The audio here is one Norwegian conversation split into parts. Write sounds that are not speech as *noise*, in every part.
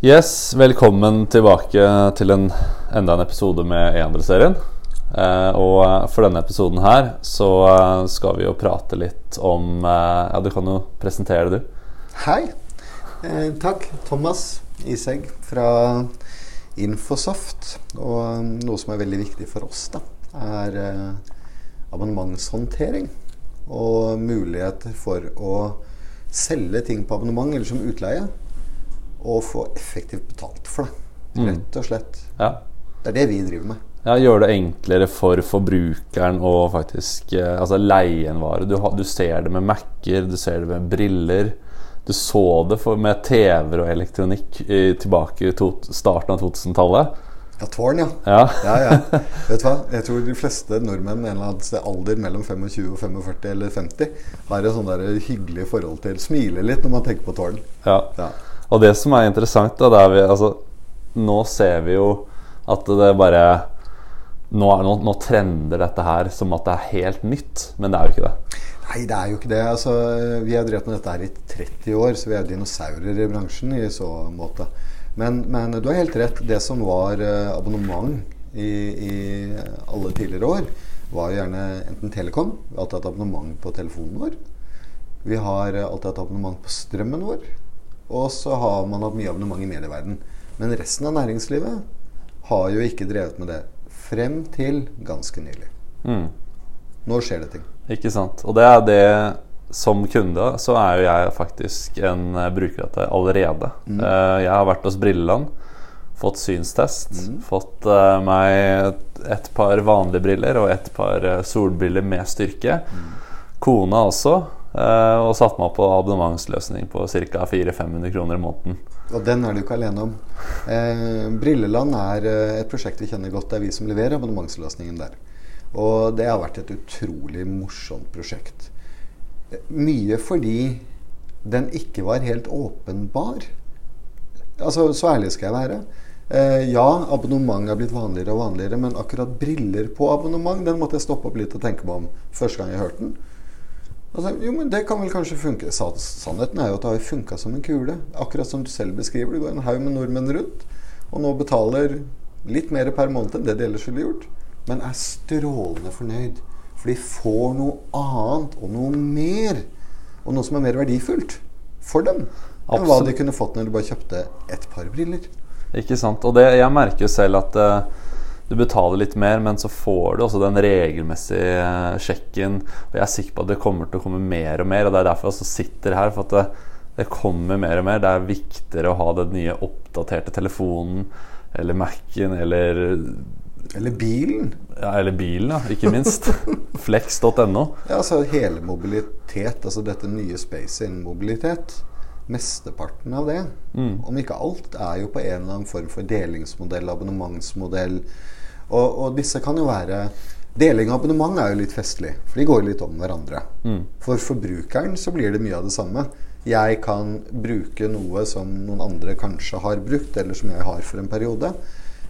Yes, velkommen tilbake til en, enda en episode med E-andre-serien. Eh, og for denne episoden her så eh, skal vi jo prate litt om eh, Ja, du kan jo presentere det, du. Hei. Eh, takk. Thomas Isegg fra Infosoft. Og um, noe som er veldig viktig for oss, da, er eh, abonnementshåndtering. Og muligheter for å selge ting på abonnement eller som utleie og få effektivt betalt for det. Mm. Rett og slett. Ja. Det er det vi driver med. ja Gjøre det enklere for forbrukeren å faktisk eh, altså leie en vare. Du, du ser det med Mac-er, du ser det med briller. Du så det for, med TV-er og elektronikk i, tilbake i to, starten av 2000-tallet. Ja, tårn, ja. Ja. Ja, ja. *laughs* Vet du hva? Jeg tror de fleste nordmenn i en eller annen sted alder mellom 25 og 45 eller 50 har et sånn hyggelig forhold til Smiler litt når man tenker på tårn. ja. Ja. Og det som er interessant, da, det er vi, altså, nå ser vi jo at det bare nå, nå, nå trender dette her som at det er helt nytt, men det er jo ikke det. Nei, det er jo ikke det. Altså, vi har drevet med dette her i 30 år, så vi er dinosaurer i bransjen i så måte. Men, men du har helt rett. Det som var eh, abonnement i, i alle tidligere år, var jo gjerne enten Telekom. Vi har alltid hatt abonnement på telefonen vår. Vi har eh, alltid hatt abonnement på strømmen vår. Og så har man hatt mye abonnement i medieverden. Men resten av næringslivet har jo ikke drevet med det frem til ganske nylig. Mm. Nå skjer det ting. Ikke sant. Og det er det som kunde, så er jo jeg faktisk en eh, bruker av dette allerede. Mm. jeg har vært hos Brilleland, fått synstest, fått eh, meg et, par vanlige briller og et par eh, solbriller med styrke. Kona også. Eh, og satt meg på abonnementsløsning på ca. 400-500 kroner i måneden. Og den er du ikke alene om. Eh, Brilleland er eh, et prosjekt vi kjenner godt. Det er vi som leverer abonnementsløsningen der. Og det har vært et utrolig morsomt prosjekt. Mye fordi den ikke var helt åpenbar. Altså, Så ærlig skal jeg være. Eh, ja, abonnement er blitt vanligere og vanligere, men akkurat briller på abonnement, den måtte jeg stoppe opp litt og tenke meg om første gang jeg hørte den. Altså, jo, men det kan vel kanskje funke. Sannheten er jo at det har funka som en kule. Akkurat som du selv beskriver. Det går en haug med nordmenn rundt, og nå betaler litt mer per måned enn det de ellers ville gjort, men er strålende fornøyd. For de får noe annet og noe mer. Og noe som er mer verdifullt for dem enn hva de kunne fått når de bare kjøpte et par briller. Ikke sant? Og det, jeg merker jo selv at eh, du betaler litt mer, men så får du også den regelmessige eh, sjekken. Og jeg er sikker på at det kommer til å komme mer og mer, og det er derfor jeg også sitter her. For at det, det kommer mer og mer. Det er viktigere å ha den nye oppdaterte telefonen eller Mac-en eller, Eller bilen. ja, eller bilen, ja, ikke minst. *laughs* Flex.no. Ja, altså hele mobilitet, altså dette nye spacet innen mobilitet. Mesteparten av det, om ikke alt, er jo på en eller annen form for delingsmodell, abonnementsmodell. Og, og disse kan jo være Deling av abonnement er jo litt festlig, for de går litt om hverandre. For forbrukeren så blir det mye av det samme. Jeg kan bruke noe som noen andre kanskje har brukt, eller som jeg har for en periode.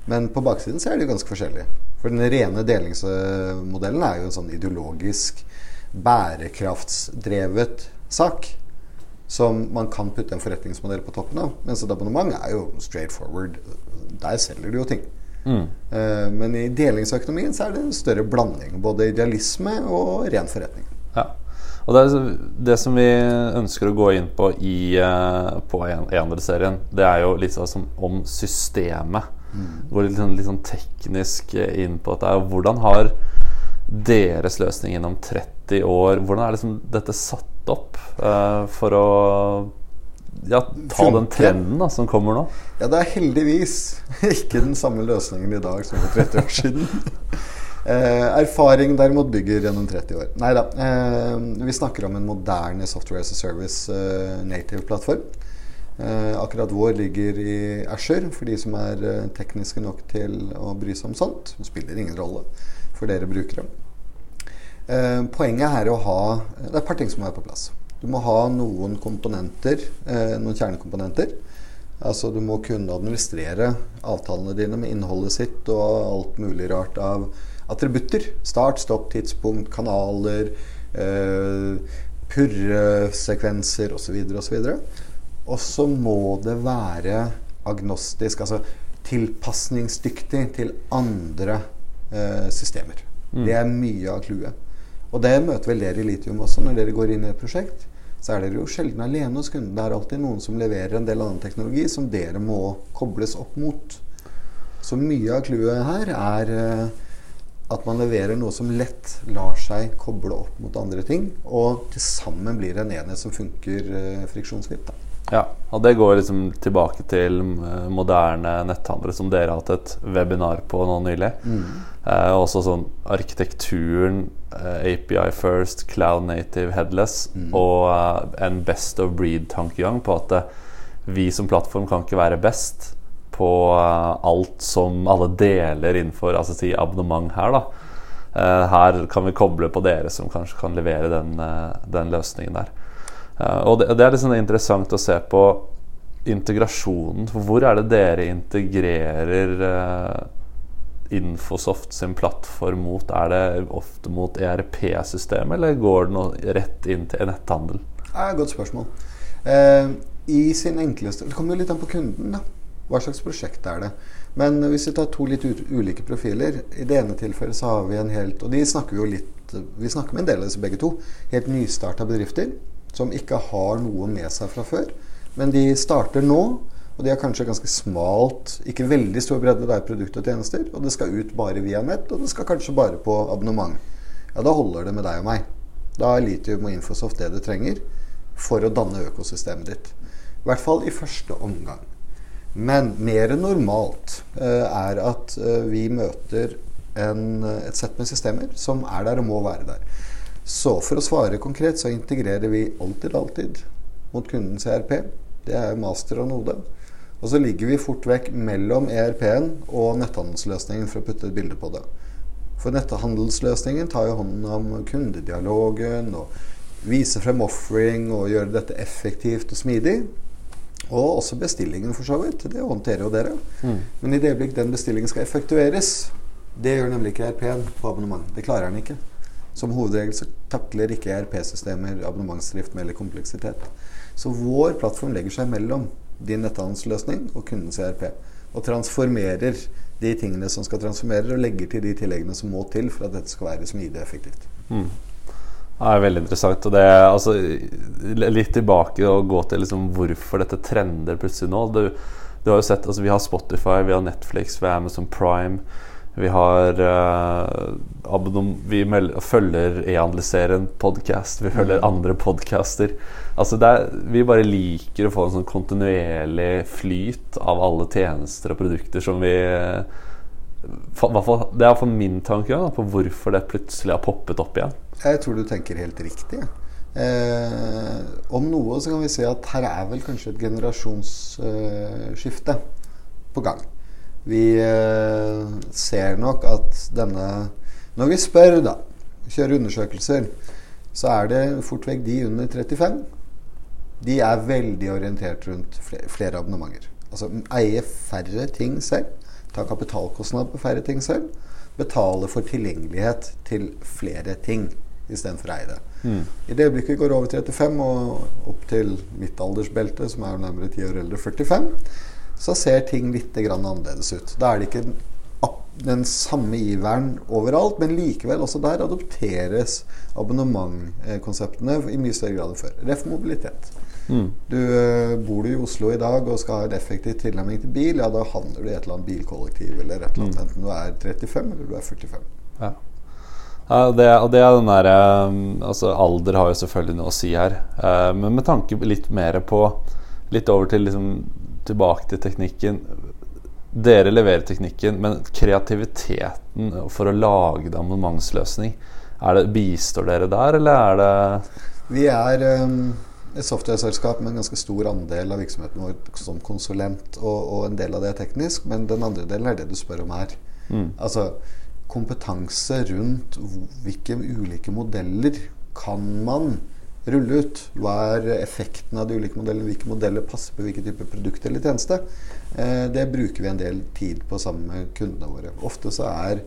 Men på baksiden så er det jo ganske forskjellig. For den rene delingsmodellen er jo en sånn ideologisk bærekraftsdrevet sak. Som man kan putte en forretningsmodell på toppen av. Mens et abonnement er jo straight forward. Der selger du jo ting. Mm. Men i delingsøkonomien så er det en større blanding. Både idealisme og ren forretning. Ja. Og det, det som vi ønsker å gå inn på i eh, på E-andre-serien, det er jo litt sånn som om systemet. Går litt, sånn- litt sånn teknisk eh, inn på dette. Hvordan har deres løsning gjennom 30 år Hvordan er liksom dette satt opp uh, for å ja, ta den trenden da, som kommer nå? Ja, det er heldigvis ikke den samme løsningen i dag som for 30 år siden. Eh, erfaring derimot bygger gjennom 30 år. Nei da. Eh, vi snakker om en moderne software as a service eh, native-plattform. Eh, akkurat vår ligger i Asher, for de som er eh, tekniske nok til å bry seg om sånt. Det spiller ingen rolle for dere brukere. Eh, poenget er å ha Det er et par ting som må være på plass. Du må ha noen komponenter, eh, noen kjernekomponenter. Altså Du må kunne administrere avtalene dine med innholdet sitt og alt mulig rart av attributter. Start, stopp, tidspunkt, kanaler, eh, purresekvenser osv. osv. Og så må det være agnostisk, altså tilpasningsdyktig til andre eh, systemer. Mm. Det er mye av clouet. Og det møter vel dere i Litium også når dere går inn i et prosjekt. Så er dere jo sjelden alene hos kunden. Det er alltid noen som leverer en del annen teknologi som dere må kobles opp mot. Så mye av clouet her er eh, at man leverer noe som lett lar seg koble opp mot andre ting, og til sammen blir det en enhet som funker eh, friksjonsfritt. Ja, og det går liksom tilbake til eh, moderne netthandlere som dere har hatt et webinar på nå nylig. Eh, også sånn arkitekturen, eh, API first, cloud native, headless, og eh, en best of breed-tankegang på at eh, vi som plattform kan ikke være best på eh, alt som alle deler innenfor altså si abonnement her, da. Eh, her kan vi koble på dere som kanskje kan levere den, den løsningen der. Eh, og det, det er liksom interessant å se på integrasjonen. Hvor er det dere integrerer eh, Infosoft sin plattform mot? Er det ofte mot ERP-systemet, eller går det rett inn til netthandel? Det et godt spørsmål. Eh, I sin enkleste Det kommer jo litt an på kunden. da Hva slags prosjekt er det? Men hvis vi tar to litt ulike profiler I det ene tilfellet så har vi en helt Og de snakker vi jo litt Vi snakker med en del av disse begge to. Helt nystarta bedrifter som ikke har noe med seg fra før. Men de starter nå, og de har kanskje ganske smalt, ikke veldig stor bredde, det er produkt og tjenester. Og det skal ut bare via nett, og det skal kanskje bare på abonnement. Ja, da holder det med deg og meg. Da er Litium og Infosoft det du trenger for å danne økosystemet ditt. I hvert fall i første omgang. Men mer enn normalt eh, er at eh, vi møter en, et sett med systemer som er der og må være der. Så for å svare konkret så integrerer vi alltid, alltid mot kundens ERP. Det er master og node. Og så ligger vi fort vekk mellom ERP-en og netthandelsløsningen for å putte et bilde på det. For netthandelsløsningen tar jo hånden om kundedialogen og viser frem offering og gjør dette effektivt og smidig. Og også bestillingen, for så vidt. Det håndterer jo dere. Men i det øyeblikk den bestillingen skal effektueres, det gjør nemlig ikke ERP-en på abonnement. Det klarer den ikke. Som hovedregel så takler ikke ERP-systemer abonnementsdrift med eller kompleksitet. Så vår plattform legger seg mellom din netthandelsløsning og kundens ERP. Og transformerer de tingene som skal transformere, og legger til de tilleggene som må til for at dette skal være smidig og effektivt. Det er veldig interessant. Og det er altså, litt tilbake og gå til liksom hvorfor dette trender plutselig nå. Du, du har jo sett, altså Vi har Spotify, vi har Netflix, vi har Amazon Prime. Vi har abonnom, Vi følger e-handliser en podkast. Vi følger andre podcaster. Altså er, vi bare liker å få en sånn kontinuerlig flyt av alle tjenester og produkter som vi for, for, Det er iallfall min tankegang på hvorfor det plutselig har poppet opp igjen. Jeg tror du tenker helt riktig. Eh, om noe så kan vi si at her er vel kanskje et generasjonsskifte eh, på gang. Vi eh, ser nok at denne Når vi spør, da, kjører undersøkelser, så er det fort vekk de under 35. De er veldig orientert rundt flere, flere abonnementer. Altså eie færre ting selv. Ta kapitalkostnad på færre ting selv. Betale for tilgjengelighet til flere ting istedenfor å eie det. Mm. I det øyeblikket vi går over 35 og opp til mitt aldersbelte, som er nærmere 10 år eldre, 45, så ser ting litt grann annerledes ut. Da er det ikke den samme iveren overalt, men likevel også der adopteres abonnementkonseptene i mye større grad enn før. Ref mobilitet. Mm. Du, bor du i Oslo i dag og skal ha en effektiv tilnærming til bil, ja, da havner du i et eller annet bilkollektiv eller et eller annet, enten du er 35 eller du er 45. Ja. Ja, det, og det er den der, altså Alder har jo selvfølgelig noe å si her. Uh, men med tanke litt mer på Litt over til liksom, tilbake til teknikken. Dere leverer teknikken, men kreativiteten for å lage en abonnementsløsning det, Bistår dere der, eller er det Vi er um, et software-selskap med en ganske stor andel av virksomheten vår som konsulent, og, og, en del av det er teknisk, men den andre delen er det du spør om her. Mm. Altså kompetanse rundt hvilke ulike modeller kan man rulle ut? Hva er effekten av de ulike modellene? Hvilke modeller passer på hvilken type produkt eller tjeneste? Eh, det bruker vi en del tid på sammen med kundene våre. Ofte så er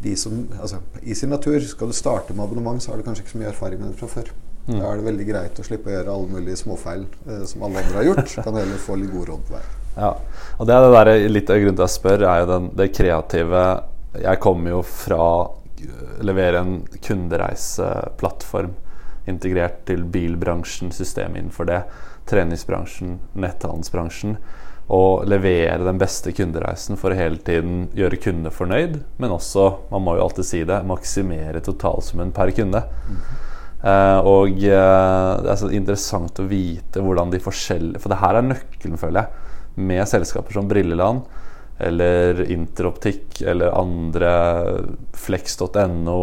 de som altså, I sin natur, skal du starte med abonnement, så har du kanskje ikke så mye erfaring med det fra før. Mm. Da er det veldig greit å slippe å gjøre alle mulige småfeil eh, som alle andre har gjort. *laughs* kan heller få litt god råd på vei. Ja, og det er det der, litt av grunnen til at jeg spør, er jo den, det kreative Jeg kommer jo fra å levere en kundereiseplattform integrert til bilbransjen, systemet innenfor det, treningsbransjen, netthandelsbransjen. Og levere den beste kundereisen for å hele tiden gjøre kundene fornøyd, men også, man må jo alltid si det, maksimere totalsummen per kunde. Mm. Uh, og uh, det er så interessant å vite hvordan de forskjellige For det her er nøkkelen, føler jeg, med selskaper som Brilleland eller Interoptikk eller andre Flex.no,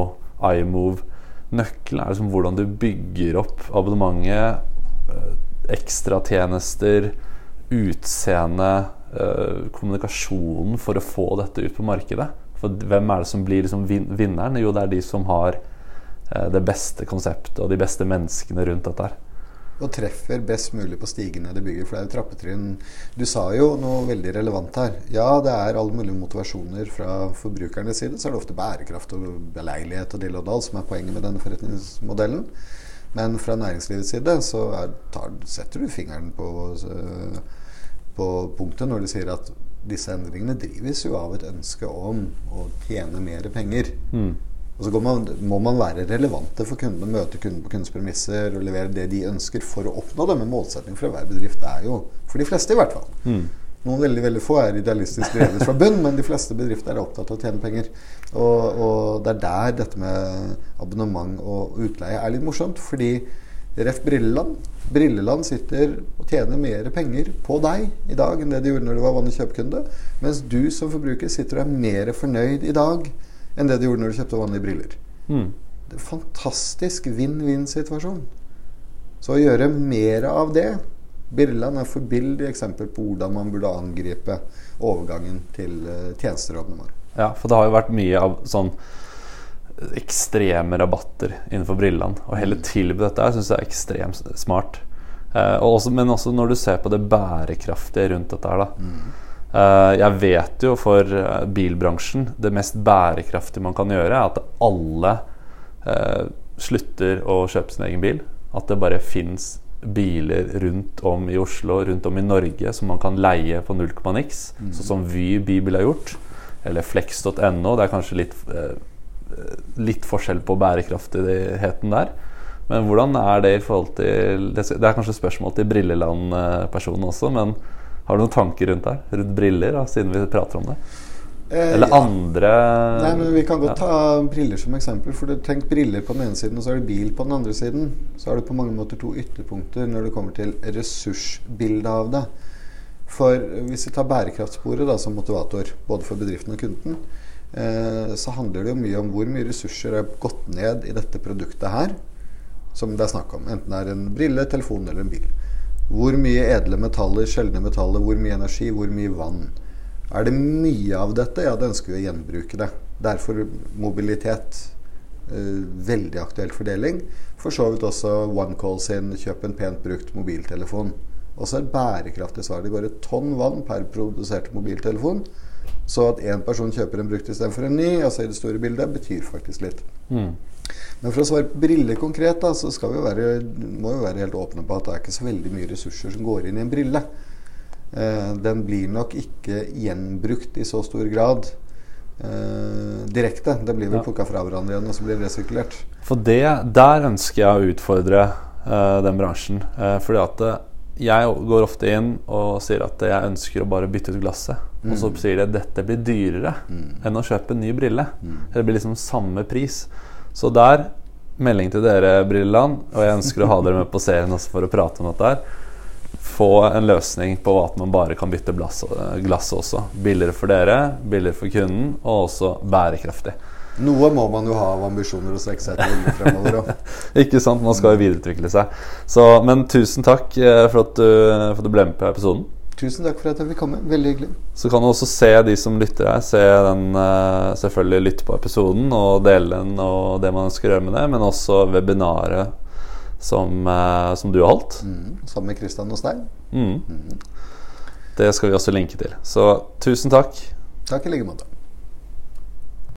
iMove. Nøkkelen er liksom hvordan du bygger opp abonnementet, uh, ekstratjenester, utseende, kommunikasjonen for å få dette ut på markedet. For hvem er det som blir liksom vinneren? Jo, det er de som har Eh, det beste konseptet og de beste menneskene rundt dette her. Og treffer best mulig på stigene det bygger. For det er jo trappetrinn. Du sa jo noe veldig relevant her. Ja, det er alle mulige motivasjoner fra forbrukernes side. Så er det ofte bærekraft og beleilighet og dill og dall som er poenget med denne forretningsmodellen. Men fra næringslivets side så er, tar, setter du fingeren på, eh, på punktet når du sier at disse endringene drives jo av et ønske om å tjene mer penger. Mm. Og så man, må man være relevante for kundene, møte kundene på kundens premisser og levere det de ønsker for å oppnå det. Men målsettingen for hver bedrift er jo, for de fleste i hvert fall mm. Noen veldig veldig få er idealistisk drevet fra bunn, men de fleste bedrifter er opptatt av å tjene penger. Og, og det er der dette med abonnement og utleie er litt morsomt. Fordi Ref Brilleland Brilleland sitter og tjener mer penger på deg i dag enn det de gjorde når du var vanlig kjøpekunde. Mens du som forbruker sitter og er mer fornøyd i dag enn det du gjorde når du kjøpte vanlige briller. Mm. Det er en fantastisk vinn-vinn-situasjon. Så å gjøre mer av det Birland er forbilledlig eksempel på hvordan man burde angripe overgangen til uh, tjenester og abonnement. Ja, for det har jo vært mye av sånn ekstreme rabatter innenfor brillene. Og hele tilbudet tilby dette her syns jeg er ekstremt smart. Uh, også, men også når du ser på det bærekraftige rundt dette her, da. Mm. Eh, jeg vet jo for eh, bilbransjen det mest bærekraftige man kan gjøre, er at alle uh, slutter å kjøpe sin egen bil. At det bare fins biler rundt om i Oslo, rundt om i Norge, som man kan leie på null komma niks. Mm. Sånn som Vy Bibel har gjort. Eller flex.no. Det er kanskje litt, litt forskjell på bærekraftigheten der. Men hvordan er det i forhold til Det er kanskje spørsmål til Brilleland-personen også, men har du noen tanker rundt det? Rundt briller, da, siden vi prater om det? Eh, Eller ja. andre Nei, men Vi kan godt ja. ta briller som eksempel. For du Tenk briller på den ene siden, og så er det bil på den andre siden. Så har du på mange måter to ytterpunkter når det kommer til ressursbildet av det. For hvis vi tar bærekraftsporet da, som motivator, både for bedriften og kunden, eh, så handler det jo mye om hvor mye ressurser er gått ned i dette produktet her, som det er snakk om. Enten det er en brille, telefon eller en bil. Hvor mye edle metaller, sjeldne metaller, hvor mye energi, hvor mye vann. Er det mye av dette, ja, da ønsker vi å gjenbruke det. Derfor mobilitet. Eh, veldig aktuell fordeling. For så vidt også OneCall sin 'kjøp en pent brukt mobiltelefon'. Også et bærekraftig svar. Det går et tonn vann per produserte mobiltelefon. Så at én person kjøper en brukt istedenfor en ny, altså i det store bildet, betyr faktisk litt. Mm. Men for å svare på briller konkret, da, så skal vi være, må vi være helt åpne på at det er ikke så veldig mye ressurser som går inn i en brille. Eh, den blir nok ikke gjenbrukt i så stor grad eh, direkte. Den blir vel ja. plukka fra hverandre igjen, og så blir det resirkulert. For det, der ønsker jeg å utfordre eh, den bransjen. Eh, fordi at eh, jeg går ofte inn og sier at jeg ønsker å bare bytte ut glasset. Mm. Og så mm. sier de at dette blir dyrere mm. enn å kjøpe en ny brille. Mm. Det blir liksom samme pris. Så der, melding til dere, Brilleland, og jeg ønsker å ha dere med på serien også for å prate om dette her. Få en løsning på at man bare kan bytte glass, glass også. Billigere for dere, billigere for kunden, og også bærekraftig. Noe må man jo ha av ambisjoner seg etter fremover. *laughs* Ikke sant, man skal jo videreutvikle seg. Så, men tusen takk eh, for at, du, for at du ble med på episoden. Tusen takk for at jeg fikk komme. Veldig hyggelig. Så kan du også se de som lytter her, se den, uh, selvfølgelig lytte på episoden og dele den og det man ønsker å gjøre med det, men også webinaret som, uh, som du har holdt. Mm, sammen med Kristian og Stein. Mm. Mm. Det skal vi også linke til. Så tusen takk. Takk i like måte.